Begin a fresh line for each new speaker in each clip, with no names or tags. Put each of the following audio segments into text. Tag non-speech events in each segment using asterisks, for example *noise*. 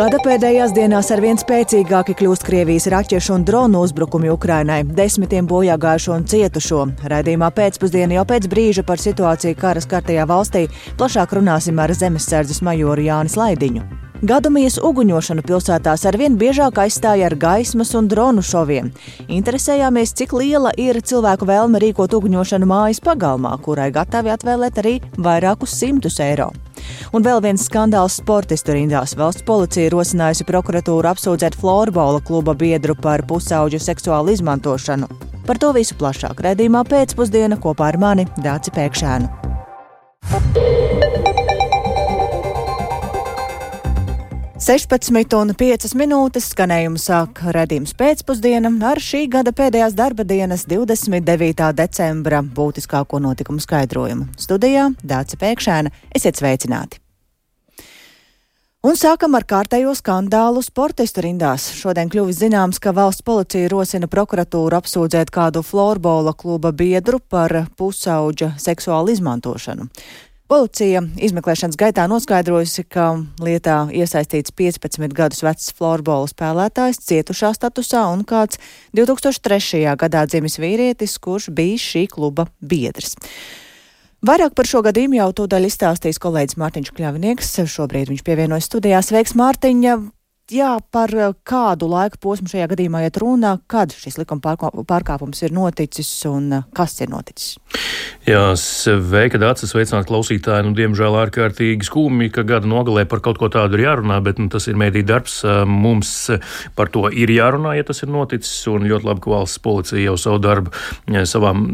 Gada pēdējās dienās arvien spēcīgāki kļūst Krievijas raķešu un dronu uzbrukumi Ukrainai, desmitiem bojā gājušo un cietušo. Radījumā pēcpusdienā jau pēc brīža par situāciju karas kartajā valstī plašāk runāsim ar zemesardzes majoru Jānis Laidiņu. Gadumijas uguņošanu pilsētās arvien biežāk aizstāja ar gaismas un dronu šoviem. Interesējāmies, cik liela ir cilvēku vēlme rīkot uguņošanu mājas pagalmā, kurai gatavi atvēlēt arī vairākus simtus eiro. Un vēl viens skandāls sportistu rindās. Valsts policija rosinājusi prokuratūru apsūdzēt florbola kluba biedru par pusauģu seksuālu izmantošanu. Par to visu plašāk redzējumā pēcpusdienā kopā ar mani Dāci Pēkšēnu. 16,5 minūtes skanējumu sāk redzējums pēcpusdiena ar šī gada pēdējās darba dienas 29. decembra būtiskāko notikumu skaidrojumu. Studijā Dāca Pēkšēna, esiet sveicināti! Un sākam ar kārtējo skandālu sportistu rindās. Šodien kļuvis zināms, ka valsts policija rosina prokuratūru apsūdzēt kādu florbola kluba biedru par pusauģa seksuālu izmantošanu. Policija izmeklēšanas gaitā noskaidrojusi, ka lietā iesaistīts 15 gadus vecs florbola spēlētājs cietušā statusā un kāds 2003. gadā dzimis vīrietis, kurš bijis šī kluba biedrs. Vairāk par šo gadījumu jau tūdaļ izstāstīs kolēģis Mārtiņš Kļavinieks. Šobrīd viņš pievienojas studijās. Sveiks, Mārtiņa! Jā, par eh, kādu laika posmu šajā gadījumā iet runa, kad šis likuma pārkāpums ir noticis un eh, kas ir noticis?
Jā, sveika, Dārcis, sveicināt klausītāji. Nu, diemžēl ārkārtīgi skumji, ka gada nogalē par kaut ko tādu ir jārunā, bet nu, tas ir mēdī darbs. Mums par to ir jārunā, ja tas ir noticis, un ļoti labi, ka valsts policija jau savu darbu savām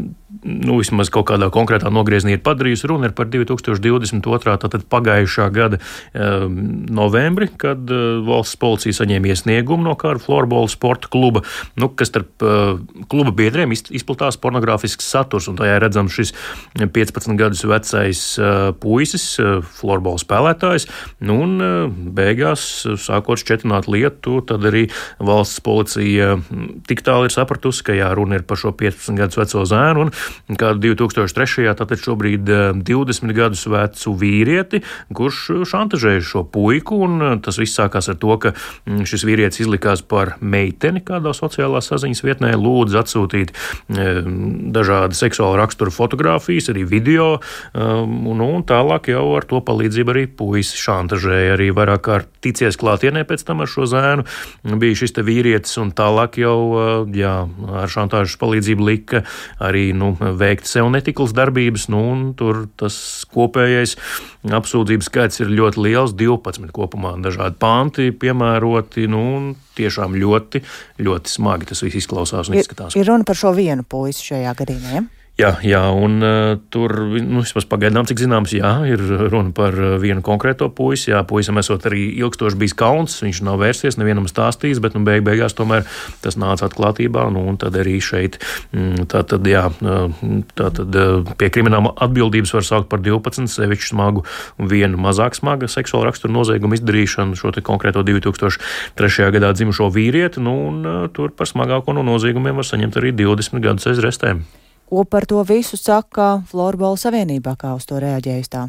nu, vismaz kaut kādā konkrētā nogriezienī ir padarījusi. Runa ir par 2022. tātad pagājušā gada um, novembri, kad uh, valsts policija saņēma iesniegumu no kāda florbola sporta kluba, nu, kas starp uh, kluba biedriem izplatās pornogrāfisks saturs. Tajā redzams šis 15 gadus vecais uh, puisis, uh, florbola spēlētājs. Nu, un uh, beigās, sākot šķetināt lietu, tad arī valsts policija tik tālu ir sapratusi, ka jā, runa ir par šo 15 gadus veco zēnu. Un, kādu 2003. tātad šobrīd 20 eh, gadus vecu vīrieti, kurš šantažēja šo puiku, un eh, tas viss sākās ar to, ka mm, šis vīrietis izlikās par meiteni kādā sociālā saziņas vietnē, lūdz atsūtīt eh, dažādi seksuāla rakstura fotogrāfijas, arī video, un, un tālāk jau ar to palīdzību arī puisi šantažēja, arī vairāk kārt ticies klātienē pēc tam ar šo zēnu, bija šis te vīrietis, un tālāk jau, jā, ar šantāžas palīdzību lika arī, nu, veikt sev netiklas darbības, nu, tur tas kopējais apsūdzības skaits ir ļoti liels, 12 kopumā dažādi panti piemēroti, nu, tiešām ļoti, ļoti smagi tas viss izklausās un izskatās.
Ir, ir runa par šo vienu puisi šajā gadījumā. Ja?
Jā, jā un uh, tur nu, vismaz pagaidām, cik zināms, jā, ir runa par uh, vienu konkrēto puisi. Jā, puisim esot arī ilgstoši bijis kauns, viņš nav vērsies, nevienam stāstījis, bet nu, beig beigās tomēr tas nāca atklātībā. Nu, un tad arī šeit mm, tā tad, jā, tā tad pie krimināla atbildības var saukt par 12 sevišķu smagu un vienu mazāk smagu seksuālu raksturu noziegumu izdarīšanu šo konkrēto 2003. gadā dzimušo vīrieti. Nu, un, tur par smagāko no noziegumiem var saņemt arī 20 gadus aiz restēm.
Ko par to visu saka Florbola Savienībā, kā uz to reaģējas tā?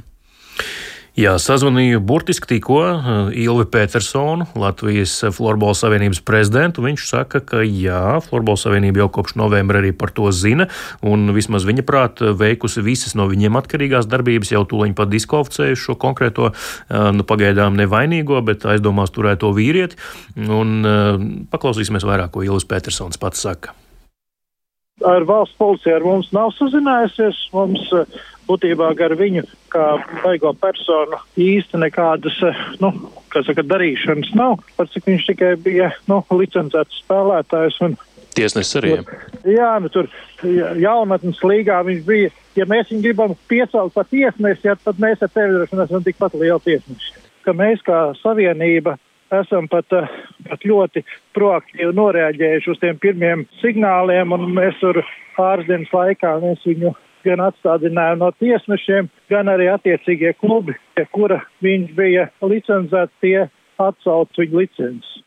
Jā, sazvanīju burtiski tikko eh, Ilvi Petersonu, Latvijas Florbola Savienības prezidentu. Viņš saka, ka jā, Florbola Savienība jau kopš novembra arī par to zina, un vismaz viņa prāt veikusi visas no viņiem atkarīgās darbības, jau tūlīt pat diskvalificējuši šo konkrēto, eh, nu, pagaidām nevainīgo, bet aizdomās turēto vīrieti. Un eh, paklausīsimies vairāk, ko Ilvis Petersons pats saka
ar valsts policiju ar mums nav sazinājusies. Mums eh, būtībā gar viņu, kā baigo personu, īsti nekādas, eh, nu, saka, darīšanas nav. Par cik viņš tikai bija, nu, licencēts spēlētājs un.
Tiesnesis arī.
Jā, nu tur jaunatnes līgā viņš bija. Ja mēs viņu gribam piecelt par tiesnesi, tad mēs ar tevi droši vien esam tikpat lieli tiesneši. Ka mēs kā savienība esam pat, eh, pat ļoti proaktīvi noreaģējuši uz tiem pirmiem signāliem, un mēs tur pāris laikā mēs viņu gan atstādinājām no tiesnešiem, gan arī attiecīgie klubi, pie kura viņš bija licencēts, tie atsauc viņu licences.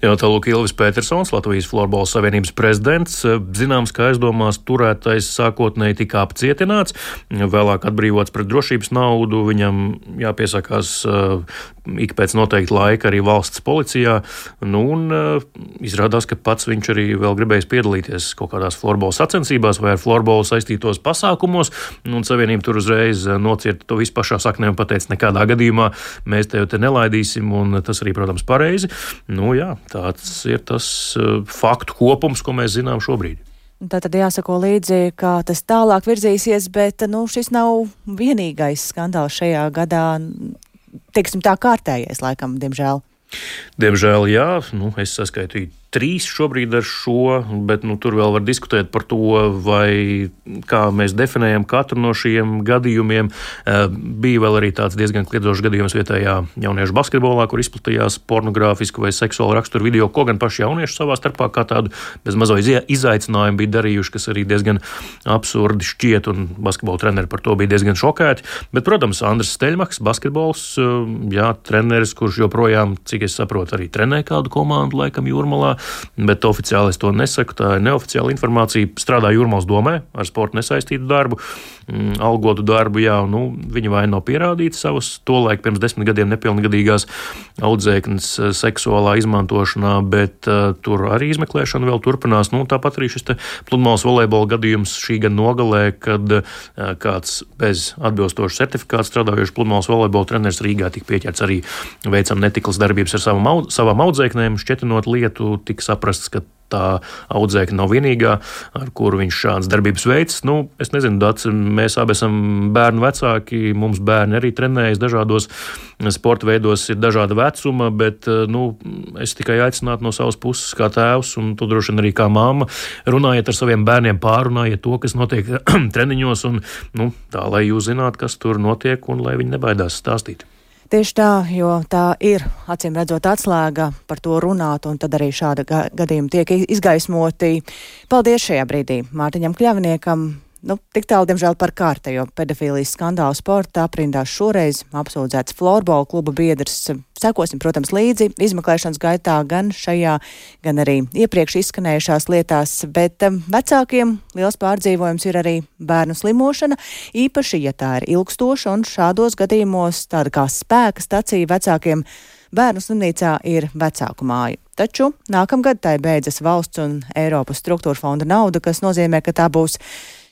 Jā, tālāk Ilvis Petersons, Latvijas Florbola Savienības prezidents, zināms, ka aizdomās turētais sākotnēji tika apcietināts, vēlāk atbrīvots pret drošības naudu, viņam jāpiesakās uh, ik pēc noteikta laika arī valsts policijā, nu un uh, izrādās, ka pats viņš arī vēl gribējis piedalīties kaut kādās Florbola sacensībās vai ar Florbola saistītos pasākumos, un Savienība tur uzreiz nocirta to visu pašā saknē un pateica, nekādā gadījumā mēs tevi te nelaidīsim, un tas arī, protams, pareizi. Nu, jā, Tāds ir tas uh, faktu kopums, ko mēs zinām šobrīd.
Tā tad jāsako līdzi, kā tas tālāk virzīsies, bet nu, šis nav vienīgais skandāls šajā gadā. Teiksim, tā kārtējais, laikam, diemžēl.
Diemžēl, jā, nu, es saskaitīju trīs šobrīd ar šo, bet nu, tur vēl var diskutēt par to, vai kā mēs definējam katru no šiem gadījumiem. Eh, bija vēl arī tāds diezgan kliedzošs gadījums vietējā jauniešu basketbolā, kur izplatījās pornogrāfisku vai seksuālu raksturu video, ko gan paši jaunieši savā starpā kā tādu bezmazo izaicinājumu bija darījuši, kas arī diezgan absurdi šķiet, un basketbola treneri par to bija diezgan šokēti. Bet, protams, Andris Steļmaks, basketbols, eh, jā, treneris, kurš joprojām, cik es saprotu, arī trenē kādu komandu, laikam, jūrmalā bet oficiāli es to nesaku. Tā ir neoficiāla informācija. Strādāju Jurmālas domē ar sportu nesaistītu darbu, algotu darbu. Jā, nu, viņa vaina nav pierādīta savas tolaik pirms desmit gadiem nepilngadīgās audzēknes eh, seksuālā izmantošanā, bet uh, tur arī izmeklēšana vēl turpinās. Nu, tāpat arī šis pludmales volejbola gadījums šī gada nogalē, kad uh, kāds bez atbilstoša certifikāta strādājošs pludmales volejbola treneris Rīgā tika pieķerts arī veicam netiklas darbības ar savam, savām audzēknēm, šķetinot lietu, tika saprasts, ka tā audzēkņa nav vienīgā, ar kuru viņš šādas darbības veids. Nu, es nezinu, Dats, mēs abi esam bērnu vecāki, mums bērni arī trenējas dažādos sporta veidos, ir dažāda vecuma, bet nu, es tikai aicinātu no savas puses, kā tēvs, un tu droši vien arī kā māma, runājiet ar saviem bērniem, pārunājiet to, kas notiek *clears throat* treniņos, un nu, tā, lai jūs zinātu, kas tur notiek, un lai viņi nebaidās stāstīt.
Tieši tā, jo tā ir acīm redzot atslēga par to runāt, un tad arī šāda ga gadījuma tiek izgaismoti. Paldies šajā brīdī Mārtiņam Kļavniekam, Nu, tik tālu, diemžēl, par kārtējo pedofīlijas skandālu sporta aprindās šoreiz apsūdzēts florbola kluba biedrs. Sekosim, protams, līdzi izmeklēšanas gaitā gan šajā, gan arī iepriekš izskanējušās lietās, bet um, vecākiem liels pārdzīvojums ir arī bērnu slimošana, īpaši, ja tā ir ilgstoša, un šādos gadījumos tāda kā spēka stacija vecākiem bērnu slimnīcā ir vecāku māja. Taču nākamgad tai beidzas valsts un Eiropas struktūra fonda nauda, kas nozīmē, ka tā būs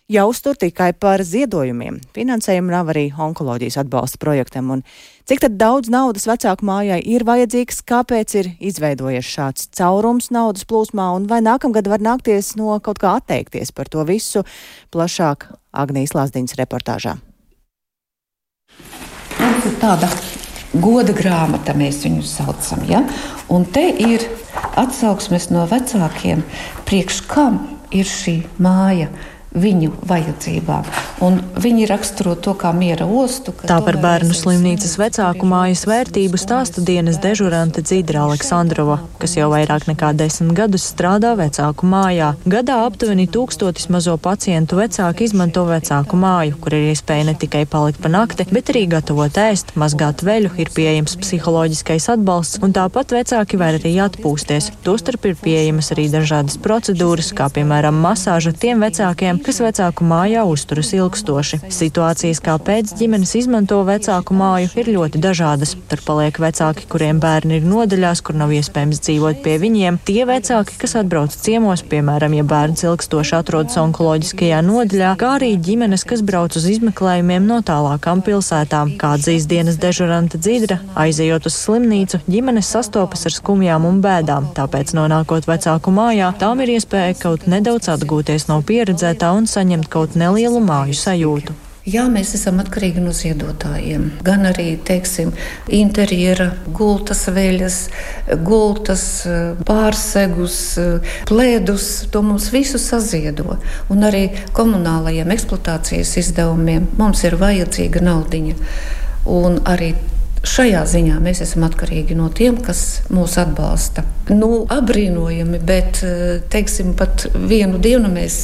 jāuztur tikai par ziedojumiem. Finansējumu nav arī onkoloģijas atbalsta projektam. Un cik daudz naudas vecāku mājai ir vajadzīgs, kāpēc ir izveidojies šāds caurums naudas plūsmā, un vai nākamgad var nākties no kaut kā atteikties par to visu plašāk Agnijas Lāsdiņas reportāžā.
Mums ir tāda goda grāmata, mēs viņu saucam. Ja? Un te ir atsauksmes no vecākiem, priekš kam ir šī māja viņu vajadzībām. Un viņi raksturo to kā miera ostu.
Tā par bērnu slimnīcas vecāku mājas vērtību stāsta dienas dežurante Dzīdra Aleksandrova, kas jau vairāk nekā desmit gadus strādā vecāku mājā. Gadā aptuveni tūkstotis mazo pacientu vecāki izmanto vecāku māju, kur ir iespēja ne tikai palikt pa nakti, bet arī gatavot ēst, mazgāt veļu, ir pieejams psiholoģiskais atbalsts, un tāpat vecāki var arī atpūsties. Tostarp ir pieejamas arī dažādas procedūras, kā piemēram masāža tiem vecākiem, kas vecāku mājā uzturas ilgstoši. Situācijas, kāpēc ģimenes izmanto vecāku māju, ir ļoti dažādas. Tur paliek vecāki, kuriem bērni ir nodaļās, kur nav iespējams dzīvot pie viņiem. Tie vecāki, kas atbrauc ciemos, piemēram, ja bērns ilgstoši atrodas onkoloģiskajā nodaļā, kā arī ģimenes, kas brauc uz izmeklējumiem no tālākām pilsētām. Kā atzīs dienas dežuranta dzīdra, aizejot uz slimnīcu, ģimenes sastopas ar skumjām un bēdām. Tāpēc, nonākot vecāku mājā, tām ir iespēja kaut nedaudz atgūties no pieredzētā un saņemt kaut nelielu māju sajūtu.
Jā, mēs esam atkarīgi no ziedotājiem. Gan arī teiksim, interjera, gultas veļas, gultas, pārsegus, plēdus. To mums visu saziedo. Un arī komunālajiem eksploatācijas izdevumiem mums ir vajadzīga naudiņa. Un arī Šajā ziņā mēs esam atkarīgi no tiem, kas mūs atbalsta. Nu, apbrīnojami, bet teiksim, pat vienu dienu mēs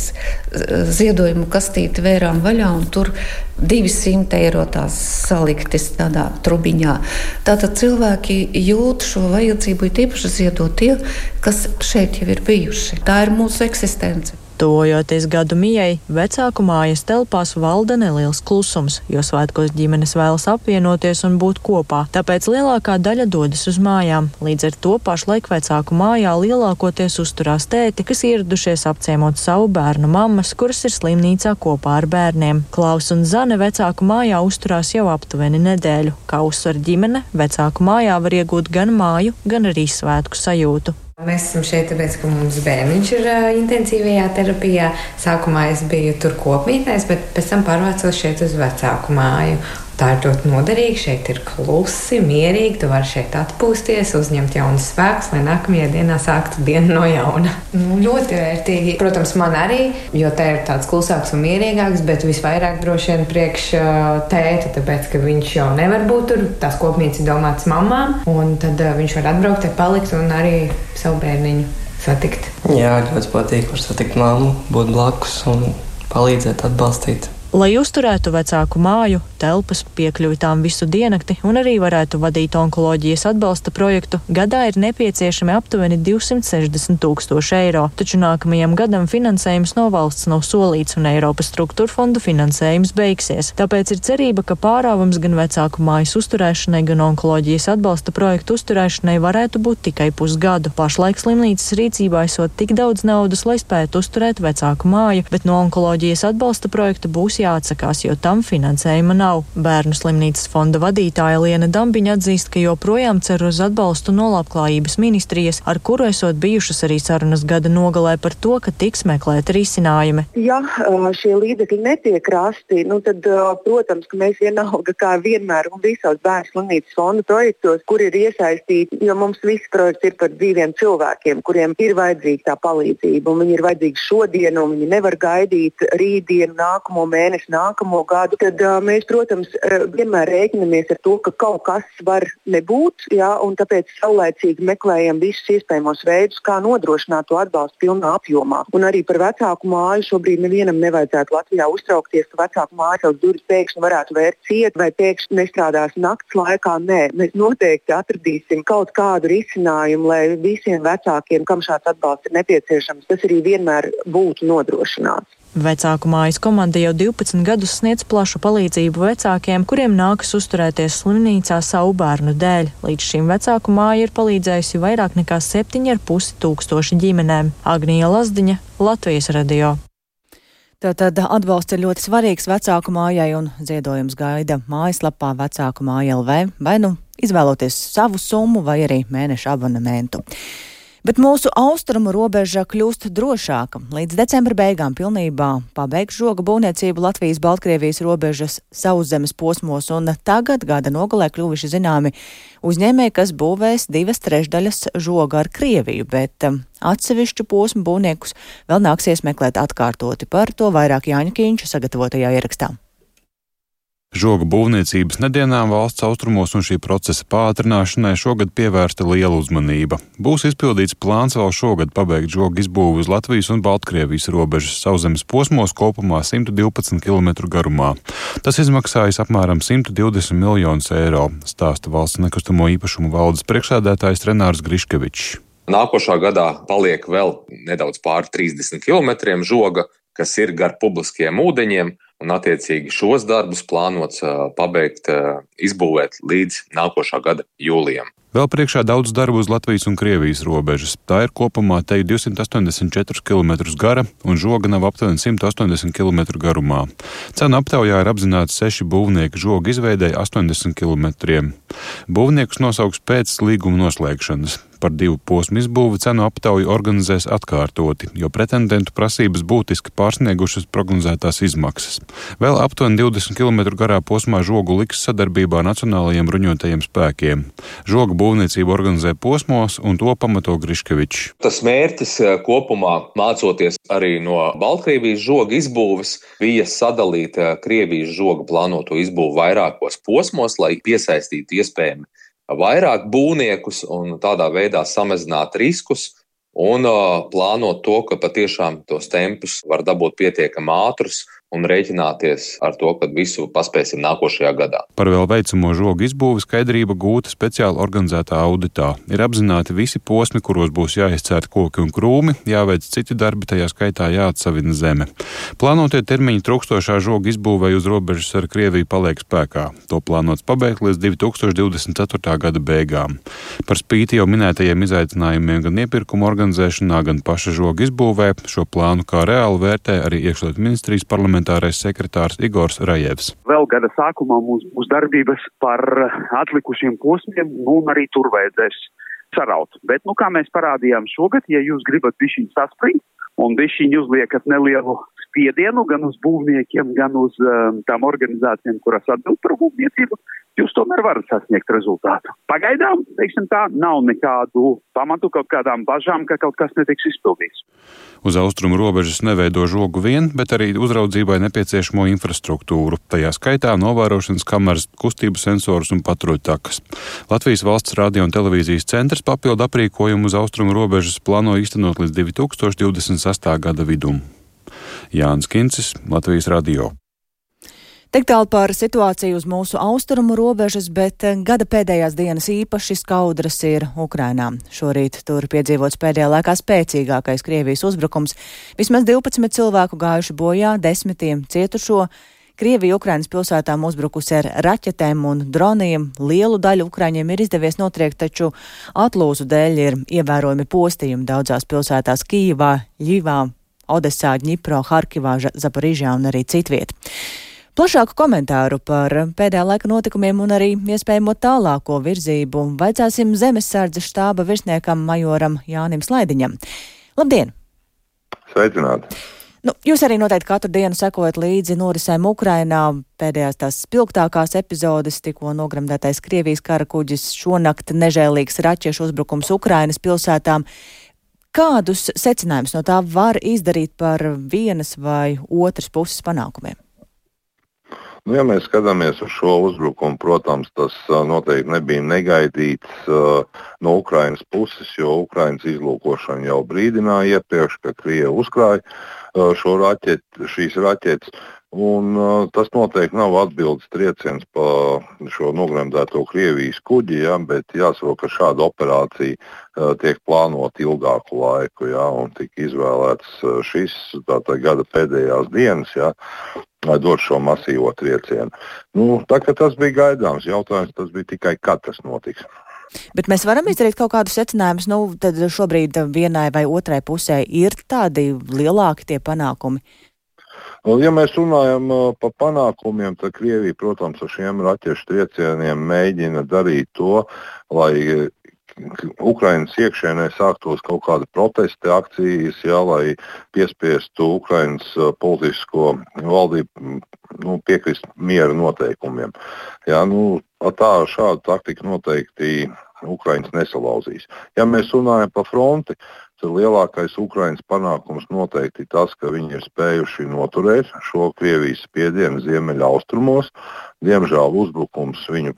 ziedojumu kastīti vērām vaļā un tur 200 eiro tās saliktas tādā trubiņā. Tātad cilvēki jūt šo vajadzību, ir īpaši ziedot tie, kas šeit jau ir bijuši. Tā ir mūsu eksistence.
Tuvojoties gadu mijai, vecāku mājas telpās valda neliels klusums, jo svētkos ģimenes vēlas apvienoties un būt kopā, tāpēc lielākā daļa dodas uz mājām. Līdz ar to pašlaik vecāku mājā lielākoties uzturās tēti, kas ieradušies apciemot savu bērnu mammas, kuras ir slimnīcā kopā ar bērniem. Klaus un Zane vecāku mājā uzturās jau aptuveni nedēļu. Kā uzsver ģimene, vecāku mājā var iegūt gan māju, gan arī svētku sajūtu.
Mēs esam šeit, tāpēc, ka mums bērniņš ir uh, intensīvajā terapijā. Sākumā es biju tur kopmītnēs, bet pēc tam pārvācos šeit uz vecāku māju. Tā ir ļoti noderīga. Šeit ir klusi, mierīgi. Tu vari šeit atpūsties, uzņemt jaunus spēkus, lai nākamajā dienā sāktu dienu no jauna. Nu, ļoti vērtīgi. Protams, man arī, jo te ir tāds klusāks un mierīgāks, bet visvairāk droši vien priekš tēta, tāpēc, ka viņš jau nevar būt tur. Tās kopmīts ir domāts mamām, un tad viņš var atbraukt, te palikt un arī savu bērniņu satikt.
Jā, ļoti patīk, var satikt mammu, būt blakus un palīdzēt, atbalstīt.
Lai uzturētu vecāku māju, telpas, piekļuvi tām visu diennakti un arī varētu vadīt onkoloģijas atbalsta projektu, gadā ir nepieciešami aptuveni 260 tūkstoši eiro, taču nākamajam gadam finansējums no valsts nav solīts un Eiropas struktūra fondu finansējums beigsies. Tāpēc ir cerība, ka pārāvums gan vecāku mājas uzturēšanai, gan onkoloģijas atbalsta projektu uzturēšanai varētu būt tikai pusgadu. Pašlaik slimnīcas rīcībā esot tik daudz naudas, lai spētu uzturēt vecāku māju, bet no onkoloģijas atbalsta projekta būs jāatsakās, jo tam finansējuma nav. Bērnu slimnīcas fonda vadītāja Liena Dambiņa atzīst, ka joprojām cer uz atbalstu no labklājības ministrijas, ar kuru esot bijušas arī sarunas gada nogalē par to, ka tiks meklēti risinājumi.
Ja šie līdzekļi netiek rasti, nu tad, protams, ka mēs vienalga kā vienmēr un visos bērnu slimnīcas fonda projektos, kur ir iesaistīti, jo mums viss projekts ir par dzīviem cilvēkiem, kuriem ir vajadzīga tā palīdzība. Viņi ir vajadzīgi šodien, un viņi nevar gaidīt rītdienu, nākamo mēnesi nākamo gadu, tad mēs, protams, vienmēr rēķinamies ar to, ka kaut kas var nebūt, jā, un tāpēc saulēcīgi meklējam visus iespējamos veidus, kā nodrošināt to atbalstu pilnā apjomā. Un arī par vecāku māju šobrīd nevienam nevajadzētu Latvijā uztraukties, ka vecāku māju savus durvis pēkšņi varētu vērt ciet vai pēkšņi nestrādās naktas laikā. Nē, mēs noteikti atradīsim kaut kādu risinājumu, lai visiem vecākiem, kam šāds atbalsts ir nepieciešams, tas arī vienmēr būtu nodrošināts.
Vecāku mājas komanda jau 12 gadus sniedz plašu palīdzību vecākiem, kuriem nākas uzturēties slimnīcā savu bērnu dēļ. Līdz šim vecāku māja ir palīdzējusi vairāk nekā 7,5 tūkstoši ģimenēm. Agnija Lazdiņa, Latvijas radio.
Tātad atbalsts ir ļoti svarīgs vecāku mājai un ziedojums gaida mājaslapā vecāku māja LV vai nu izvēloties savu summu vai arī mēneša abonementu. Bet mūsu austrumu robeža kļūst drošāka. Līdz decembra beigām pilnībā pabeigs žoga būvniecību Latvijas-Baltkrievijas robežas sauszemes posmos, un tagad gada nogalē kļuvuši zināmi uzņēmēji, kas būvēs divas trešdaļas žoga ar Krieviju, bet um, atsevišķu posmu būvniekus vēl nāksies meklēt atkārtoti. Par to vairāk Jāņa Kīņša sagatavotajā ierakstā.
Žoga būvniecības nedienām valsts austrumos un šī procesa pātrināšanai šogad pievērsta liela uzmanība. Būs izpildīts plāns vēl šogad pabeigt žoga izbūvi uz Latvijas un Baltkrievijas robežas sauszemes posmos kopumā 112 km garumā. Tas izmaksājas apmēram 120 miljonus eiro, stāsta valsts nekustamo īpašumu valdes priekšsēdētājs Renārs Griškevičs.
Nākošā gadā paliek vēl nedaudz pāri 30 km žoga, kas ir gar publiskiem ūdeņiem, un attiecīgi šos darbus plānots pabeigt, izbūvēt līdz nākošā gada jūlijam.
Vēl priekšā daudz darbu uz Latvijas un Krievijas robežas. Tā ir kopumā te 284 km gara un žoga nav aptuveni 180 km garumā. Cenu aptaujā ir apzināti seši būvnieki žoga izveidēji 80 km. Būvniekus nosauks pēc līguma noslēgšanas. Par divu posmu izbūvi cenu aptauju organizēs atkārtoti, jo pretendentu prasības būtiski pārsniegušas prognozētās izmaksas. Vēl aptuveni 20 km garā posmā žogu liks sadarbībā Nacionālajiem bruņotajiem spēkiem. Žoga būvniecību organizē posmos, un to pamato Griškevičs.
Tas mērķis eh, kopumā, mācoties arī no Baltkrievijas žoga izbūves, bija sadalīt eh, Krievijas žoga plānoto izbūvi vairākos posmos, lai piesaistītu iespējami vairāk būvniekus un tādā veidā samazināt riskus un uh, plānot to, ka patiešām tos tempus var dabūt pietiekami ātrus un rēķināties ar to, ka visu paspēsim nākošajā gadā.
Par vēl veicamo žogu izbūvi skaidrība gūta speciāli organizētā auditā. Ir apzināti visi posmi, kuros būs jāizcērt koki un krūmi, jāveic citi darbi, tajā skaitā jāatsavina zeme. Plānotie termiņi trūkstošā žoga izbūvē uz robežas ar Krieviju paliek spēkā. To plānots pabeigt līdz 2024. gada beigām. Par spīti jau minētajiem izaicinājumiem gan iepirkuma organizēšanā, gan paša žoga izbūvē šo plānu kā reāli vērtē arī iekšlietu ministrijas parlamenta parlamentārais sekretārs Igors Rajevs.
Vēl gada sākumā mums būs darbības par atlikušiem posmiem, nu, un arī tur vajadzēs saraut. Bet, nu, kā mēs parādījām šogad, ja jūs gribat bišķiņu saspringt un bišķiņu uzliekat nelielu spiedienu gan uz būvniekiem, gan uz um, tām organizācijām, kuras atbild par būvniecību, jūs tomēr varat sasniegt rezultātu. Pagaidām, teiksim tā, nav nekādu pamatu kaut kādām bažām, ka kaut kas netiks izpildīts.
Uz austrumu robežas neveido žogu vien, bet arī uzraudzībai nepieciešamo infrastruktūru, tajā skaitā novērošanas kameras, kustību sensorus un patruļtakas. Latvijas valsts radio un televīzijas centrs papildu aprīkojumu uz austrumu robežas plāno īstenot līdz 2026. gada vidum. Jānis Kincis, Latvijas radio.
Tik tālu par situāciju uz mūsu austrumu robežas, bet gada pēdējās dienas īpaši skaudras ir Ukrainā. Šorīt tur piedzīvots pēdējā laikā spēcīgākais Krievijas uzbrukums. Vismaz 12 cilvēku gājuši bojā, desmitiem cietušo. Krievija Ukrainas pilsētām uzbrukusi ar raķetēm un droniem. Lielu daļu Ukraiņiem ir izdevies notriekt, taču atlūzu dēļ ir ievērojami postījumi daudzās pilsētās - Kīvā, Ļivā, Odesā, Ņipro, Harkivā, Zaporižā un arī citviet. Plašāku komentāru par pēdējā laika notikumiem un arī iespējamo tālāko virzību vaicāsim Zemesardzes štāba virsniekam majoram Jānim Slaidiņam. Labdien!
Sveicināti!
Nu, jūs arī noteikti katru dienu sekojat līdzi norisēm Ukrainā. Pēdējās tās spilgtākās epizodes, tikko nogremdētais Krievijas kara kuģis, šonakt nežēlīgs raķešu uzbrukums Ukrainas pilsētām. Kādus secinājumus no tā var izdarīt par vienas vai otras puses panākumiem?
Nu, ja mēs skatāmies uz šo uzbrukumu, protams, tas noteikti nebija negaidīts uh, no Ukrainas puses, jo Ukrainas izlūkošana jau brīdināja iepriekš, ka Krievija uzkrāja uh, šo raķeti, šīs raķetes. Un, uh, tas noteikti nav atbildes trieciens par šo nogremdēto Krievijas kuģi, ja, bet jāsaprot, ka šāda operācija uh, tiek plānota ilgāku laiku, ja, un tika izvēlēts šis tātad, gada pēdējās dienas. Ja, lai dot šo masīvo triecienu. Nu, tā, tas bija gaidāms. Jautājums tas bija tikai, kad tas notiks.
Bet mēs varam izdarīt kaut kādus secinājumus. Nu, tad šobrīd vienai vai otrai pusē ir tādi lielāki tie panākumi.
Ja mēs runājam uh, par panākumiem, tad Krievija, protams, ar šiem raķešu triecieniem mēģina darīt to, lai Ukraiņas iekšēnē sāktos kaut kāda protesta akcijas, jā, lai piespiestu Ukraiņas uh, politisko valdību nu, piekrist miera noteikumiem. Jā, nu, tā šāda taktika noteikti Ukraiņas nesalauzīs. Ja mēs runājam par fronti, tad lielākais Ukraiņas panākums noteikti tas, ka viņi ir spējuši noturēt šo Krievijas spiedienu ziemeļaustrumos. Diemžēl uzbrukums viņu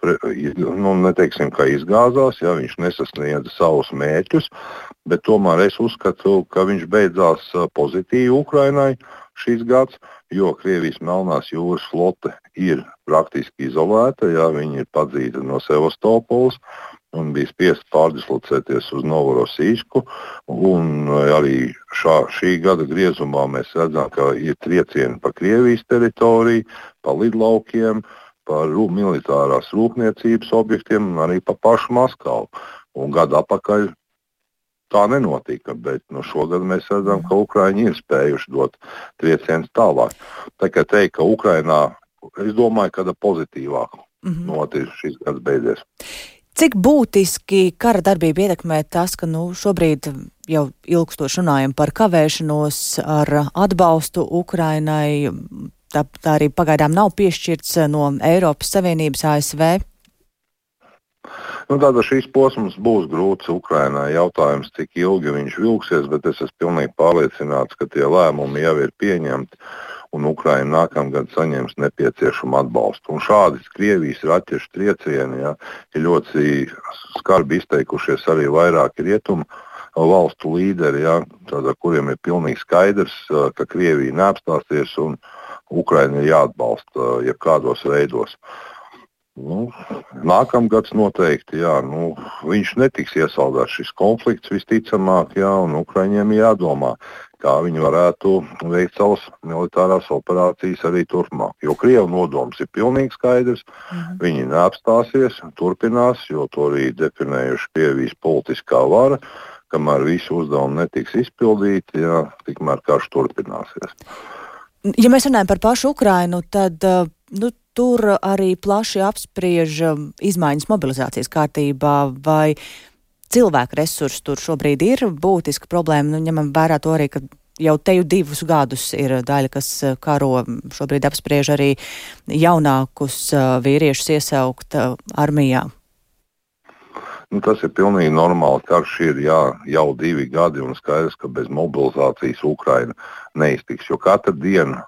nu, neteiksim, izgāzās, ja viņš nesasniedza savus mērķus, bet tomēr es uzskatu, ka viņš beidzās pozitīvi Ukrainai šīs gads, jo Krievijas Melnās jūras flote ir praktiski izolēta, ja viņi ir padzīta no Sevastopols un bija spiests pārdislocēties uz Novorosīsku. Arī šā, šī gada griezumā mēs redzam, ka ir triecieni pa Krievijas teritoriju, pa lidlaukiem, par militārās rūpniecības objektiem un arī pa pašu Maskavu. Un gadu atpakaļ tā nenotika, bet nu, šogad mēs redzam, ka Ukrāņi ir spējuši dot triecienus tālāk. Tā kā teikt, ka Ukrainā, es domāju, ka pozitīvāk mm -hmm. notiks šis gads beidzies.
Cik būtiski kara darbība ietekmē tas, ka nu, šobrīd jau ilgstoši runājam par kavēšanos ar atbalstu Ukrainai, tā, tā arī pagaidām nav piešķirts no Eiropas Savienības ASV?
Nu, tāda šīs posms būs grūts Ukrainai. Jautājums, cik ilgi viņš vilksies, bet es esmu pilnīgi pārliecināts, ka tie lēmumi jau ir pieņemti un Ukraina nākamgad saņems nepieciešamu atbalstu. Un šādi Krievijas raķešu triecieni ja, ir ļoti skarbi izteikušies arī vairāki rietumu valstu līderi, ja, tāda, kuriem ir pilnīgi skaidrs, ka Krievija neapstāsies un Ukraina ir jāatbalsta jebkādos veidos. Nu, nākamgads noteikti, jā, nu, viņš netiks iesaldēts šis konflikts visticamāk, jā, un Ukraiņiem jādomā, kā viņi varētu veikt savas militārās operācijas arī turpmāk. Jo Krievu nodoms ir pilnīgi skaidrs. Mhm. Viņi neapstāsies, turpinās, jo to arī definējuši Krievijas politiskā vara. Kamēr visi uzdevumi netiks izpildīti, jā, tikmēr karš turpināsies.
Ja mēs runājam par pašu Ukrainu, tad uh, nu, tur arī plaši apspriež um, izmaiņas mobilizācijas kārtībā. Vai cilvēku resursi tur šobrīd ir būtiska problēma. Nu, ņemam vērā to arī, ka jau te jau divus gadus ir daļa, kas eh, karo šobrīd apspriež arī jaunākus eh, vīriešus iesaukt eh, armijā.
Nu, tas ir pilnīgi normāli. Karš ir jā, jau divi gadi, un skaidrs, ka bez mobilizācijas Ukraina neiztiks. Jo katru dienu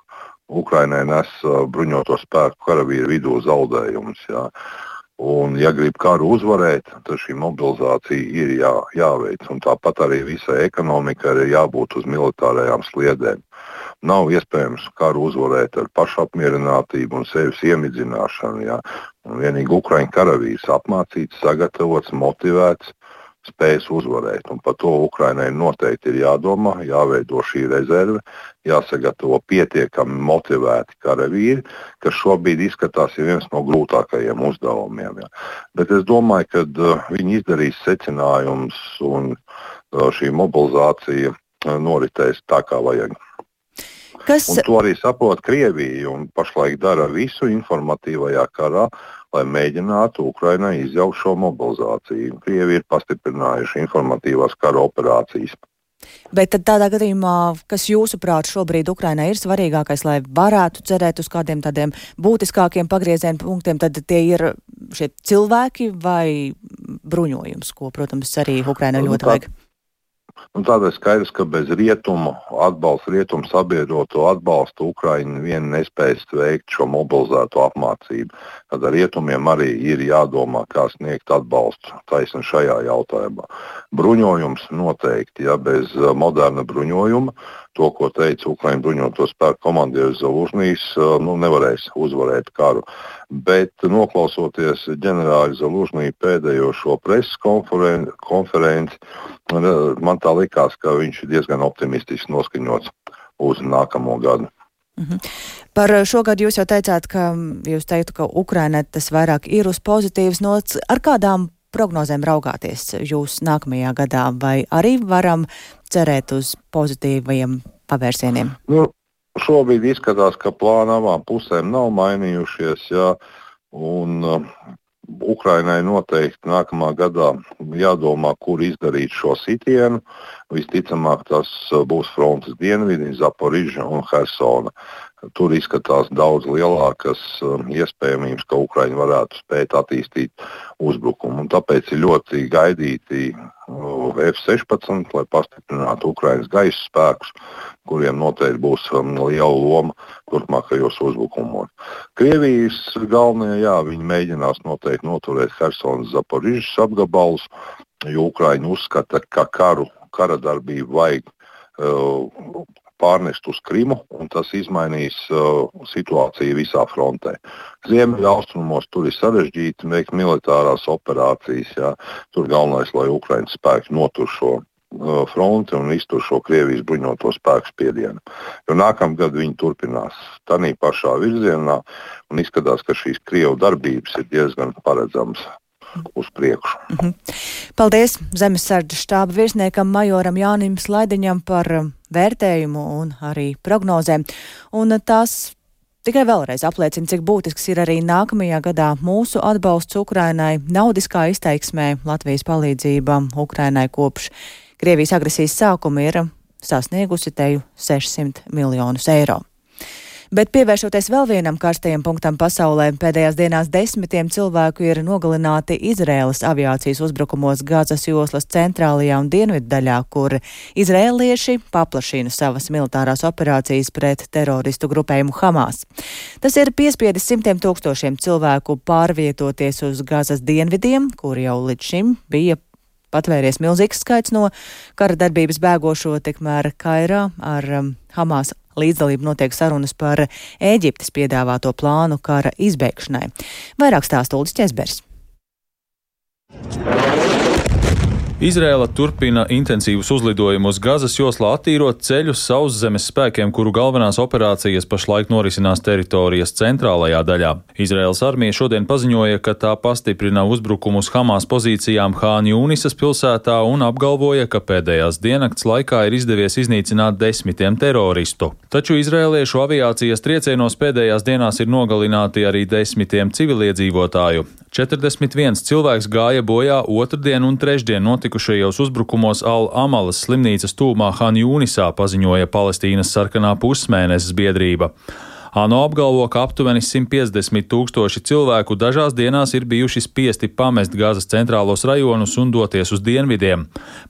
Ukrainai nes bruņoto spēku karavīru vidū zaudējumus. Jā. Un, ja grib karu uzvarēt, tad šī mobilizācija ir jā, jāveic. Un tāpat arī visai ekonomikai ir jābūt uz militārajām sliedēm. Nav iespējams karu uzvarēt ar pašapmierinātību un sevis iemidzināšanu. Jā. Un vienīgi Ukraiņu karavīrs apmācīts, sagatavots, motivēts spējas uzvarēt. Un par to Ukrainai noteikti ir jādomā, jāveido šī rezerve, jāsagatavo pietiekami motivēti karavīri, kas šobrīd izskatās viens no grūtākajiem uzdevumiem. Ja. Bet es domāju, ka uh, viņi izdarīs secinājumus un uh, šī mobilizācija uh, noritēs tā, kā vajag. Kas... Un to arī saprot Krievija un pašlaik dara visu informatīvajā karā, lai mēģinātu Ukrainai izjaukt šo mobilizāciju. Krievi ir pastiprinājuši informatīvās kara operācijas.
Bet tādā gadījumā, kas jūsuprāt šobrīd Ukrainai ir svarīgākais, lai varētu cerēt uz kādiem tādiem būtiskākiem pagrieziena punktiem, tad tie ir šie cilvēki vai bruņojums, ko, protams, arī Ukrainai nu, ļoti vajag?
Un tādēļ skaidrs, ka bez rietumu atbalsta, rietumu sabiedroto atbalstu Ukraiņa vien nespējas veikt šo mobilizēto apmācību. Tad ar rietumiem arī ir jādomā, kā sniegt atbalstu taisni šajā jautājumā. Bruņojums noteikti, ja bez uh, moderna bruņojuma, to, ko teica Ukraiņu bruņoto spēku komandieris Zalužnīs, uh, nu, nevarēs uzvarēt karu. Bet noklausoties ģenerāļa Zalužnī pēdējo šo preses konferenci, man tā likās, ka viņš ir diezgan optimistiski noskaņots uz nākamo gadu.
-hmm. Par šo gadu jūs jau teicāt, ka jūs teiktu, ka Ukrainai tas vairāk ir uz pozitīvas nots. Ar kādām prognozēm raugāties jūs nākamajā gadā, vai arī varam cerēt uz pozitīviem pavērsieniem?
Nu, šobrīd izskatās, ka plāna abām pusēm nav mainījušies. Jā, un, Ukrainai noteikti nākamā gadā jādomā, kur izdarīt šo sitienu. Visticamāk, tas būs frontes dienvidi, Zaporiža un Hersona. Tur izskatās daudz lielākas um, iespējamības, ka Ukraiņi varētu spēt attīstīt uzbrukumu. Un tāpēc ir ļoti gaidīti uh, F-16, lai pastiprinātu Ukraiņas gaisa spēkus, kuriem noteikti būs um, liela loma turpmākajos uzbrukumos. Krievijas galvenie, jā, viņi mēģinās noteikti noturēt Helsinas Zaporižas apgabalus, jo Ukraiņi uzskata, ka karu, kara darbību vajag uh, pārnest uz Krimu, un tas izmainīs uh, situāciju visā frontē. Ziemeļaustrumos tur ir sarežģīti veikt militārās operācijas. Jā. Tur galvenais, lai Ukraiņas spēki notur šo uh, fronti un iztur šo Krievijas bruņoto spēku spiedienu. Jo nākamgad viņi turpinās tādā pašā virzienā un izskatās, ka šīs Krievu darbības ir diezgan paredzamas uz priekšu. Mm -hmm.
Paldies Zemesardžu štāba virsniekam majoram Jānim Slaidiņam par um, vērtējumu un arī prognozēm. Un tās Tikai vēlreiz apliecina, cik būtisks ir arī nākamajā gadā mūsu atbalsts Ukrainai, naudiskā izteiksmē Latvijas palīdzība Ukrainai kopš Krievijas agresijas sākuma ir sasniegusi teju 600 miljonus eiro. Bet pievēršoties vēl vienam karstajam punktam pasaulē, pēdējās dienās desmitiem cilvēku ir nogalināti Izraēlas aviācijas uzbrukumos Gazas joslas centrālajā un dienvidu daļā, kur izrēlieši paplašina savas militārās operācijas pret teroristu grupējumu Hamas. Tas ir piespiedis simtiem tūkstošiem cilvēku pārvietoties uz Gazas dienvidiem, kur jau līdz šim bija patvēries milzīgs skaits no kara darbības bēgošo, tikmēr Kairā ar um, Hamas līdzdalību notiek sarunas par Ēģiptes piedāvāto plānu kara izbeigšanai. Vairāk stāsta Uldis Česbers.
Izrēla turpina intensīvus uzlidojumus Gazas joslā, attīrot ceļus sauszemes spēkiem, kuru galvenās operācijas pašlaik norisinās teritorijas centrālajā daļā. Izraels armija šodien paziņoja, ka tā pastiprina uzbrukumus Hamas pozīcijām Hāņu Unisas pilsētā un apgalvoja, ka pēdējās diennakts laikā ir izdevies iznīcināt desmitiem teroristu. Taču izrēliešu aviācijas triecienos pēdējās dienās ir nogalināti arī desmitiem civiliedzīvotāju. 41 cilvēks gāja bojā otrdien un trešdien notikušajos uzbrukumos Al-Amalas slimnīcas tūmā Hanjūnisā, paziņoja Palestīnas sarkanā pusmēnesis biedrība. ANO apgalvo, ka aptuveni 150 tūkstoši cilvēku dažās dienās ir bijuši spiesti pamest Gazas centrālos rajonus un doties uz dienvidiem.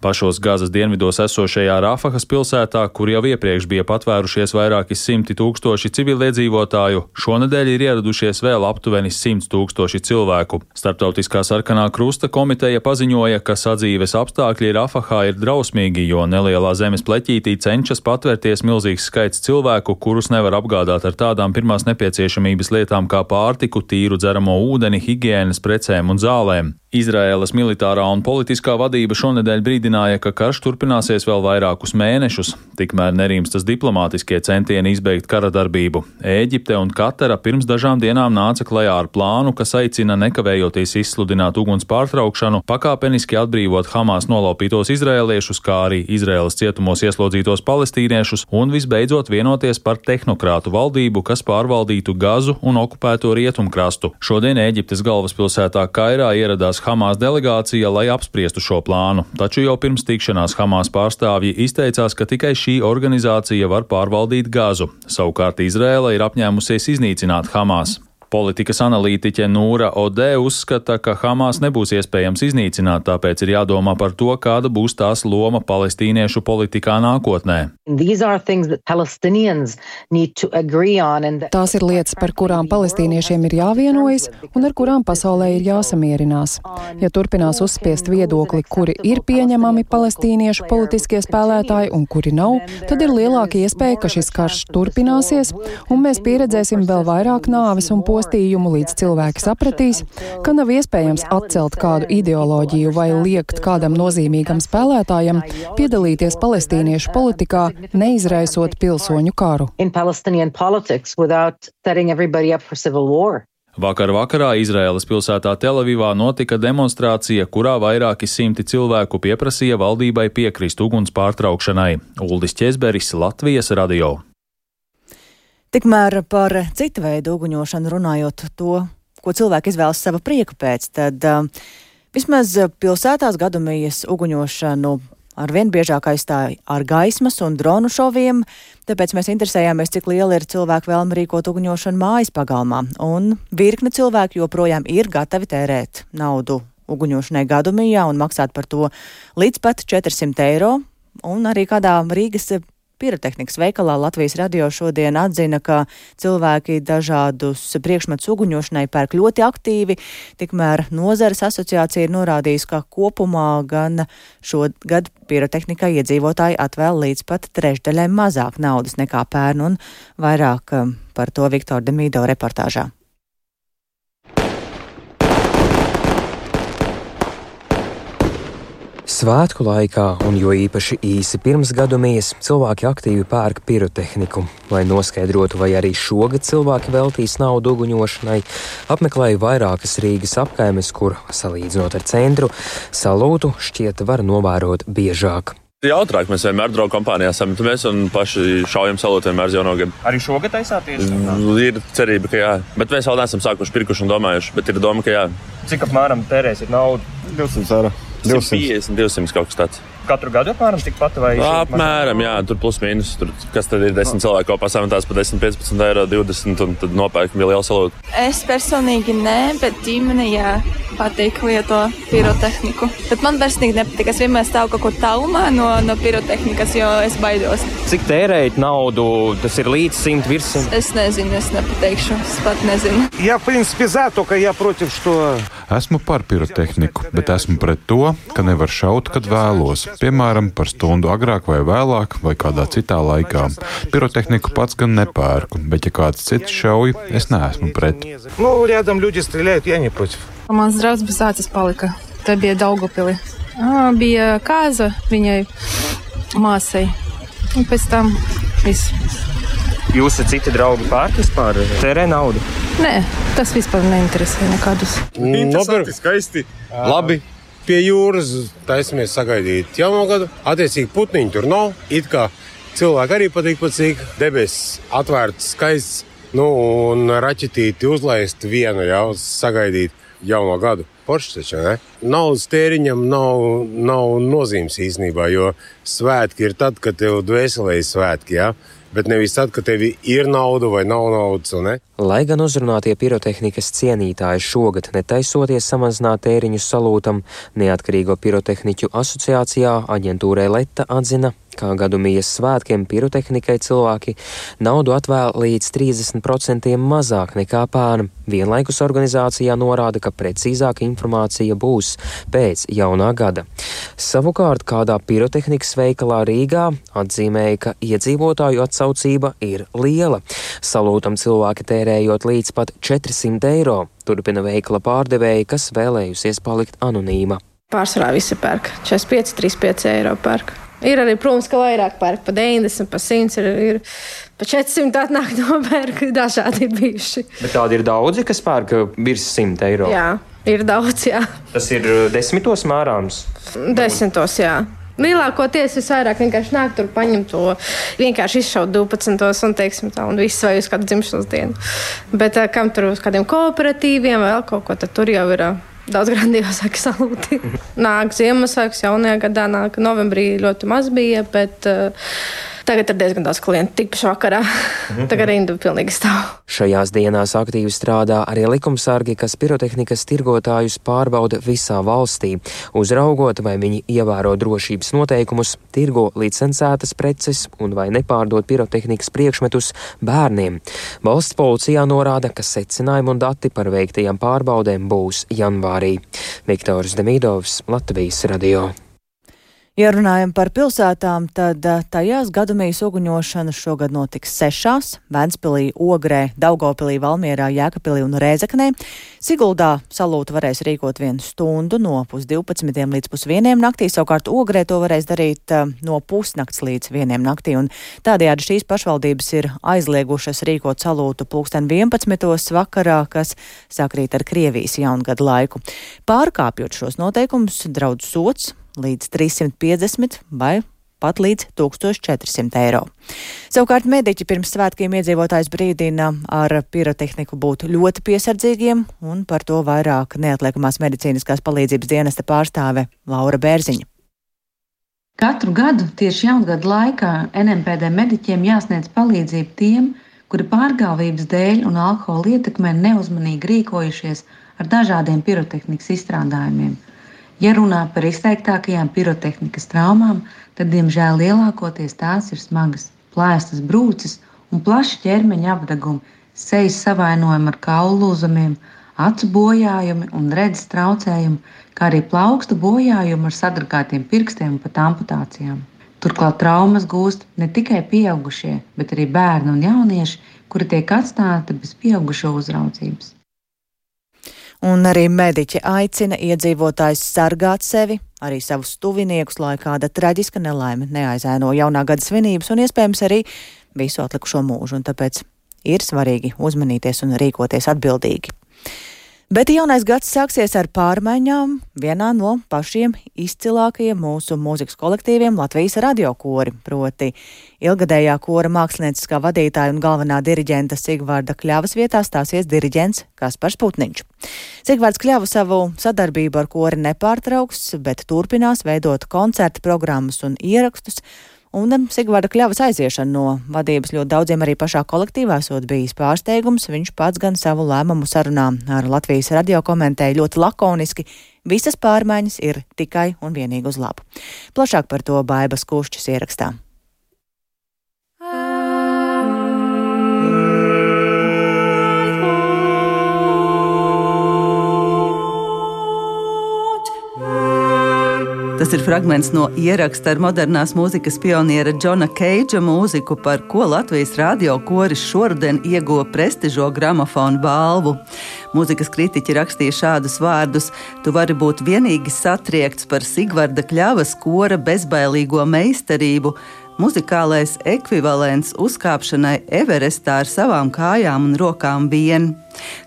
Pašos Gazas dienvidos esošajā Rafahas pilsētā, kur jau iepriekš bija patvērušies vairāki simti tūkstoši civiliedzīvotāju, šonadēļ ir ieradušies vēl aptuveni 100 tūkstoši cilvēku. Starptautiskā sarkanā krusta komiteja paziņoja, ka sadzīves apstākļi Rafahā ir drausmīgi, jo nelielā zemes pleķītī cenšas patvērties milzīgs skaits cilvēku, kurus nevar apgādāt ar tādu tādām pirmās nepieciešamības lietām kā pārtiku, tīru dzeramo ūdeni, higiēnas precēm un zālēm. Izraēlas militārā un politiskā vadība šonadēļ brīdināja, ka karš turpināsies vēl vairākus mēnešus, tikmēr nerimstas diplomātiskie centieni izbeigt kara darbību. Ēģipte un Katara pirms dažām dienām nāca klajā ar plānu, kas aicina nekavējoties izsludināt uguns pārtraukšanu, pakāpeniski atbrīvot Hamas nolaupītos izrēliešus, kā arī Izraēlas cietumos ieslodzītos palestīniešus un visbeidzot vienoties par tehnokrātu valdību, kas pārvaldītu Gazu un okupēto rietumkrastu. Šodien Ēģiptes galvaspilsētā Kairā ieradās ieradās Hamas delegācija, lai apspriestu šo plānu, taču jau pirms tikšanās Hamas pārstāvji izteicās, ka tikai šī organizācija var pārvaldīt Gazu. Savukārt Izrēla ir apņēmusies iznīcināt Hamas. Politikas analītiķe Nūra Odē uzskata, ka Hamas nebūs iespējams iznīcināt, tāpēc ir jādomā par to, kāda būs tās loma palestīniešu politikā nākotnē.
Tās ir lietas, par kurām palestīniešiem ir jāvienojas un ar kurām pasaulē ir jāsamierinās. Ja turpinās uzspiest viedokli, kuri ir pieņemami palestīniešu politiskie spēlētāji un kuri nav, tad ir lielāka iespēja, ka šis karš turpināsies un mēs pieredzēsim vēl vairāk nāves un posmu postījumu, līdz cilvēki sapratīs, ka nav iespējams atcelt kādu ideoloģiju vai liekt kādam nozīmīgam spēlētājam piedalīties palestīniešu politikā, neizraisot pilsoņu karu.
Vakar vakarā Izraēlas pilsētā Telavivā notika demonstrācija, kurā vairāki simti cilvēku pieprasīja valdībai piekrist uguns pārtraukšanai. Uldis Česberis, Latvijas radio.
Tikmēr par citu veidu uguņošanu runājot to, ko cilvēki izvēlas sava prieka pēc, tad uh, vismaz pilsētās gadumijas uguņošanu ar vien biežāk aizstāja ar gaismas un dronu šoviem, tāpēc mēs interesējāmies, cik liela ir cilvēku vēlme rīkot uguņošanu mājas pagalmā. Un virkne cilvēku joprojām ir gatavi tērēt naudu uguņošanai gadumijā un maksāt par to līdz pat 400 eiro. Un arī kādā Rīgas Pirotehnikas veikalā Latvijas radio šodien atzina, ka cilvēki dažādus priekšmetus uguņošanai pērk ļoti aktīvi, tikmēr nozares asociācija ir norādījusi, ka kopumā gan šogad pirotehnikai iedzīvotāji atvēl līdz pat trešdaļai mazāk naudas nekā pērn un vairāk um, par to Viktora Demīdo reportāžā.
Svētku laikā, un jo īpaši īsi pirms gadumijas, cilvēki aktīvi pērk pirotehniku. Lai noskaidrotu, vai arī šogad cilvēki veltīs naudu uguņošanai, apmeklēju vairākas Rīgas apkaimes, kur, salīdzinot ar centru, salūtu šķiet var novērot biežāk.
Jautrāk mēs vienmēr draugu kompānijā samitamies un paši šaujam salot vienmēr jauno gadu.
Arī šogad taisāties?
Ir cerība, ka jā. Bet mēs vēl neesam sākuši pirkuši un domājuši, bet ir doma, ka jā.
Cik apmēram tērēsiet naudu?
200 eiro. 250, 200 kaut kas tāds
katru gadu apmēram tikpat vai vairāk?
Apmēram, jā, tur plus mīnus. Tur, kas tad ir 10 no. cilvēku kopā tās pa 10, 15 eiro, 20 un tad nopērkam lielu salūtu?
Es personīgi nē, bet ģimene jā. Patīk lietot pirotehniku. Bet man personīgi nepatīk. Es vienmēr stāvu kaut kur tālumā no, no pirotehnikas, jo es baidos.
Cik tērēt naudu? Tas ir līdz 100 virsmas.
Es nezinu, es nepateikšu. Es pat nezinu.
Jā, principā, zā, to, ka jā, protams, to.
Esmu par pirotehniku, bet esmu pret to, ka nevar šaut, kad vēlos. Piemēram, par stundu agrāk vai vēlāk, vai kādā citā laikā. Pirotehniku pats gan nepērku, bet ja kāds cits šauj, es neesmu pret.
Ну, рядом люди стреляют, я не против.
Mans draugs bez acis palika. Tā bija Daugopili. Ā, Bija kāza viņai māsai. Un pēc tam viss.
Jūsu citi draugi pērk vispār tērē naudu?
Nē, tas vispār neinteresē nekādus.
Nopirkt skaisti. Labi. Pie jūras taisamies sagaidīt jauno gadu. Attiecīgi putniņi tur nav. It kā cilvēki arī patīk patīk. Debesis atvērts, skaists. Nu, un raķetīti uzlaist vienu jau sagaidīt jauno gadu. Poršs taču, ne? Naudas tēriņam nav, nav nozīmes īstenībā, jo svētki ir tad, kad tev dvēselē ir svētki. Ja? Bet nevis tad, kad tev ir nauda vai nav naudas. Ne?
Lai gan uzrunātie pirotehnikas cienītāji šogad netaisoties samazināt tēriņus salūtam, Neatkarīgo pirotehniķu asociācijā aģentūrai Leta atzina, kā gadu mijas svētkiem pirotehnikai cilvēki naudu atvēl līdz 30% mazāk nekā pērn. Vienlaikus organizācijā norāda, ka precīzāka informācija būs pēc jaunā gada. Savukārt kādā pirotehnikas veikalā Rīgā atzīmēja, ka iedzīvotāju atsaucība ir liela. Salūtam cilvēki tērējot līdz pat 400 eiro, turpina veikala pārdevēja, kas vēlējusies palikt anonīma.
Pārsvarā visi pērk 45, 35 eiro pērk. Ir arī, protams, ka vairāk pērk pa 90, pa 100, ir, ir pa 400 atnāk *laughs* nopērk, dažādi ir bijuši.
Bet tādi ir daudzi, kas pērk virs 100 eiro.
Jā, ir daudz, jā.
Tas ir desmitos mērāms.
Desmitos, jā. Lielākoties visvairāk vienkārši nāk tur, paņem to vienkārši izšaut 12. un, teiksim, tā, un viss vai uz kādu dzimšanas dienu. Bet eh, kam tur uz kādiem kooperatīviem vai kaut ko, tad tur jau ir eh, daudz *laughs* grandiozāki salūti. nāk Ziemassvētku, jaunajā gadā nāk novembrī ļoti maz bija, bet uh, Tagad ir diezgan daudz klientu tikuši vakarā. Tagad rinda pilnīgi stāv.
Šajās dienās aktīvi strādā arī likumsargi, kas pirotehnikas tirgotājus pārbauda visā valstī, uzraugot, vai viņi ievēro drošības noteikumus, tirgo licencētas preces un vai nepārdod pirotehnikas priekšmetus bērniem. Valsts policijā norāda, ka secinājumi un dati par veiktajām pārbaudēm būs janvārī. Viktors Demidovs, Latvijas radio.
Ja runājam par pilsētām, tad eh, tajās gadamijas uguņošana šogad notiks sešās - Ventspilī, Ogrē, Daugopilī, Valmierā, Jēkapilī un Rēzaknē. Siguldā salūtu varēs rīkot vienu stundu no pusdivpadsmitiem līdz pusvieniem naktī, savukārt Ogrē to varēs darīt uh, no pusnakts līdz vieniem naktī, un tādējādi šīs pašvaldības ir aizliegušas rīkot salūtu pulksten 11. vakarā, kas sakrīt ar Krievijas jaungada laiku. Pārkāpjot šos noteikumus, draudz sots līdz 350 vai pat līdz 1400 eiro. Savukārt mediķi pirms svētkiem iedzīvotājs brīdina ar pirotehniku būt ļoti piesardzīgiem, un par to vairāk neatliekamās medicīniskās palīdzības dienesta pārstāve Laura Bērziņa.
Katru gadu tieši jaungada laikā NMPD mediķiem jāsniedz palīdzību tiem, kuri pārgāvības dēļ un alkohola ietekmē neuzmanīgi rīkojušies ar dažādiem pirotehnikas izstrādājumiem. Ja runā par izteiktākajām pirotehnikas traumām, tad, diemžēl, lielākoties tās ir smagas, plēstas brūces un plaši ķermeņa apdegumi, sejas savainojumi ar kaulu lūzumiem, acu bojājumi un redzes traucējumi, kā arī plaukstu bojājumi ar sadragātiem pirkstiem un pat amputācijām. Turklāt traumas gūst ne tikai pieaugušie, bet arī bērni un jaunieši, kuri tiek atstāti bez pieaugušo uzraudzības
un arī mediķi aicina iedzīvotājus sargāt sevi, arī savus tuviniekus, lai kāda traģiska nelaime neaizēno jaunā gada svinības un iespējams arī visu atlikušo mūžu, un tāpēc ir svarīgi uzmanīties un rīkoties atbildīgi. Bet jaunais gads sāksies ar pārmaiņām vienā no pašiem izcilākajiem mūsu mūzikas kolektīviem Latvijas radiokori, proti ilgadējā kora mākslinieckā vadītāja un galvenā diriģenta Sigvārda Kļavas vietā stāsies diriģents Kaspars Putniņš. Sigvārds Kļava savu sadarbību ar kori nepārtrauks, bet turpinās veidot koncertu programmas un ierakstus Un Sigvārda Kļavas aiziešana no vadības ļoti daudziem arī pašā kolektīvā esot bijis pārsteigums. Viņš pats gan savu lēmumu sarunā ar Latvijas radio komentēja ļoti lakoniski. Visas pārmaiņas ir tikai un vienīgi uz labu. Plašāk par to Baibas Kušķis ierakstā.
Tas ir fragments no ieraksta ar modernās mūzikas pioniera Džona Keidža mūziku, par ko Latvijas radio koris šoruden ieguva prestižo gramofonu balvu. Mūzikas kritiķi rakstīja šādus vārdus: Tu vari būt vienīgi satriekts par Sigvarda Kļavas kora bezbailīgo meistarību, muzikālais ekvivalents uzkāpšanai Everestā ar savām kājām un rokām vien.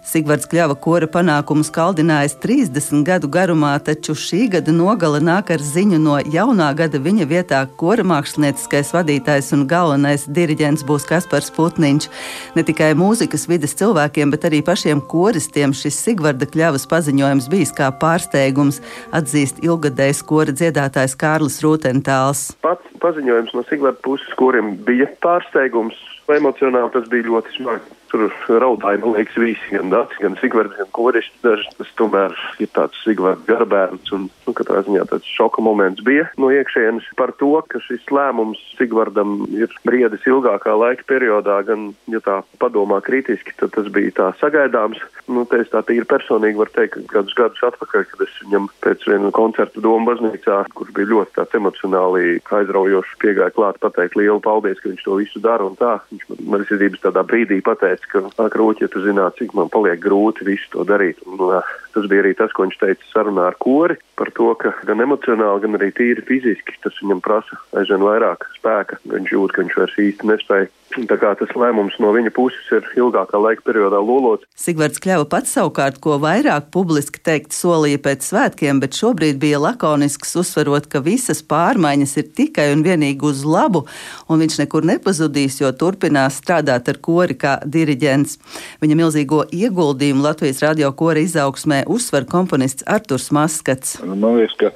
Sigvards Kļava kora panākumus kaldinājis 30 gadu garumā, taču šī gada nogale nāk ar ziņu no jaunā gada viņa vietā kora mākslinieckais vadītājs un galvenais diriģents būs Kaspars Putniņš. Ne tikai mūzikas vidas cilvēkiem, bet arī pašiem koristiem šis Sigvarda Kļavas paziņojums bijis kā pārsteigums, atzīst ilgadējs kora dziedātājs Kārlis Rūtentāls.
Pats paziņojums no Sigvarda puses, kuriem bija pārsteigums. Emocionāli tas bija ļoti smagi. Tur raudāja, man liekas, visi, gan Dārts, gan Sigvards, gan Korišs. Tas tomēr ir tāds Sigvards garbērns un, nu, katrā ziņā tāds šoka moments bija no iekšienes par to, ka šis lēmums Sigvardam ir briedis ilgākā laika periodā, gan, ja tā padomā kritiski, tad tas bija tā sagaidāms. Nu, te es tā tīri personīgi varu teikt, ka kādus gadus atpakaļ, kad es viņam pēc viena koncerta Doma baznīcā, kurš bija ļoti tāds emocionāli aizraujošs, piegāja klāt pateikt lielu paldies, ka viņš to visu dara un tā. Viņš man, izcīdības tādā brīdī pateica, teica, ka krūķi, ja tu zinātu, cik man paliek grūti visu to darīt. Un, uh, tas bija arī tas, ko viņš teica sarunā ar kori par to, ka gan emocionāli, gan arī tīri fiziski tas viņam prasa aizvien vairāk spēka. Viņš jūt, ka viņš vairs īsti nespēja Tā kā tas lēmums no viņa puses ir ilgākā laika periodā lolots.
Sigvards Kļava pats savukārt, ko vairāk publiski teikt, solīja pēc svētkiem, bet šobrīd bija lakonisks, uzsverot, ka visas pārmaiņas ir tikai un vienīgi uz labu, un viņš nekur nepazudīs, jo turpinās strādāt ar kori kā diriģents. Viņa milzīgo ieguldījumu Latvijas radio kora izaugsmē uzsver komponists Arturs Maskats.
Man liekas, ka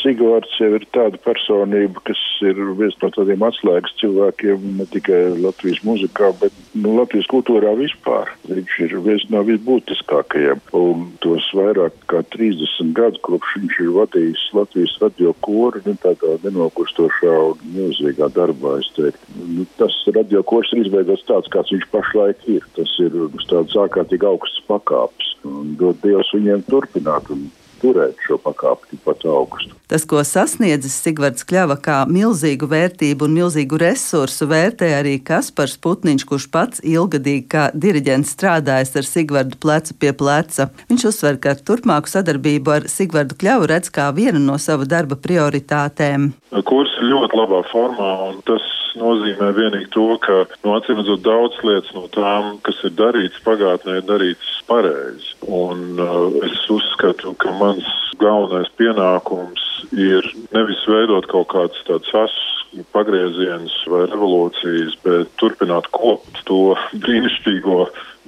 Sigvards jau ir tāda personība, kas ir viens no tādiem atslēgas cilvēkiem ne tikai Latvijas muzikā, bet nu, Latvijas kultūrā vispār. Viņš ir viens no visbūtiskākajiem. Un tos vairāk kā 30 gadus, kopš viņš ir vadījis Latvijas radio koru, nu, tādā nenogurstošā un milzīgā darbā, es teiktu. Nu, tas radio kors ir izveidots tāds, kāds viņš pašlaik ir. Tas ir uz tādas ārkārtīgi augstas pakāpes. Un dod Dievs viņiem turpināt. Un turēt šo pakāpi tikpat augstu.
Tas, ko sasniedzis Sigvards Kļava kā milzīgu vērtību un milzīgu resursu, vērtē arī Kaspars Putniņš, kurš pats ilgadīgi kā diriģents strādājis ar Sigvardu plecu pie pleca. Viņš uzsver, ka turpmāku sadarbību ar Sigvardu Kļavu redz kā vienu no sava darba prioritātēm.
Kurs ir ļoti labā formā, un tas nozīmē vienīgi to, ka no nu, acīm redzot daudz lietas no tām, kas ir darīts pagātnē, ir darīts pareizi. Un uh, es uzskatu, ka mans galvenais pienākums ir nevis veidot kaut kādus tādus asus pagriezienus vai revolūcijas, bet turpināt kopt to brīnišķīgo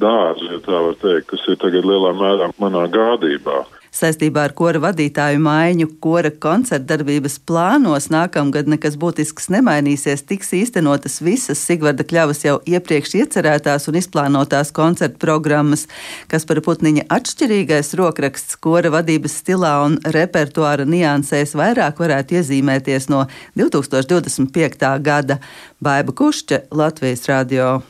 dārzu, ja tā var teikt, kas ir tagad lielā mērā manā gādībā.
Saistībā ar kora vadītāju maiņu, kora koncerta darbības plānos nākamgad nekas būtisks nemainīsies, tiks īstenotas visas Sigvarda Kļavas jau iepriekš iecerētās un izplānotās koncerta programmas, kas par Putniņa atšķirīgais rokraksts kora vadības stilā un repertuāra niansēs vairāk varētu iezīmēties no 2025. gada. Baiba Kušķe, Latvijas radio.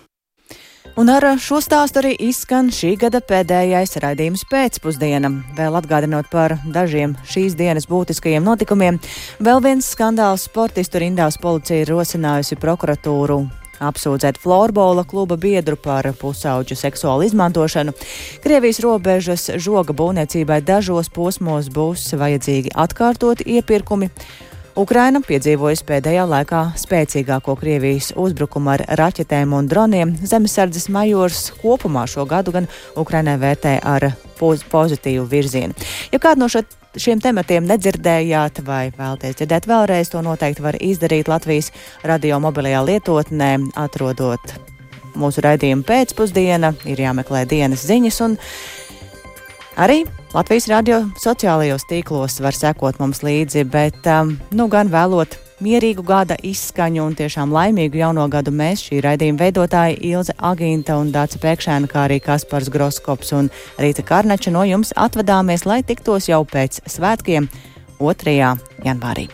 Un ar šo stāstu arī izskan šī gada pēdējais raidījums pēcpusdiena. Vēl atgādinot par dažiem šīs dienas būtiskajiem notikumiem, vēl viens skandāls sportistu rindās policija ir rosinājusi prokuratūru apsūdzēt florbola kluba biedru par pusauģu seksuālu izmantošanu. Krievijas robežas žoga būvniecībai dažos posmos būs vajadzīgi atkārtoti iepirkumi Ukraina piedzīvojusi pēdējā laikā spēcīgāko Krievijas uzbrukumu ar raķetēm un droniem. Zemesardzes majors kopumā šo gadu gan Ukrainai vērtē ar poz pozitīvu virzienu. Ja kādu no šiem tematiem nedzirdējāt vai vēlaties dzirdēt vēlreiz, to noteikti var izdarīt Latvijas radio mobilajā lietotnē, atrodot mūsu raidījumu pēcpusdiena, ir jāmeklē dienas ziņas un Arī Latvijas radio sociālajos tīklos var sekot mums līdzi, bet um, nu gan vēlot mierīgu gada izskaņu un tiešām laimīgu jauno gadu mēs, šī raidījuma veidotāji Ilze Agīnta un Dāca Pēkšēna, kā arī Kaspars Groskops un Rīta Karnača no jums atvadāmies, lai tiktos jau pēc svētkiem 2. janvārī.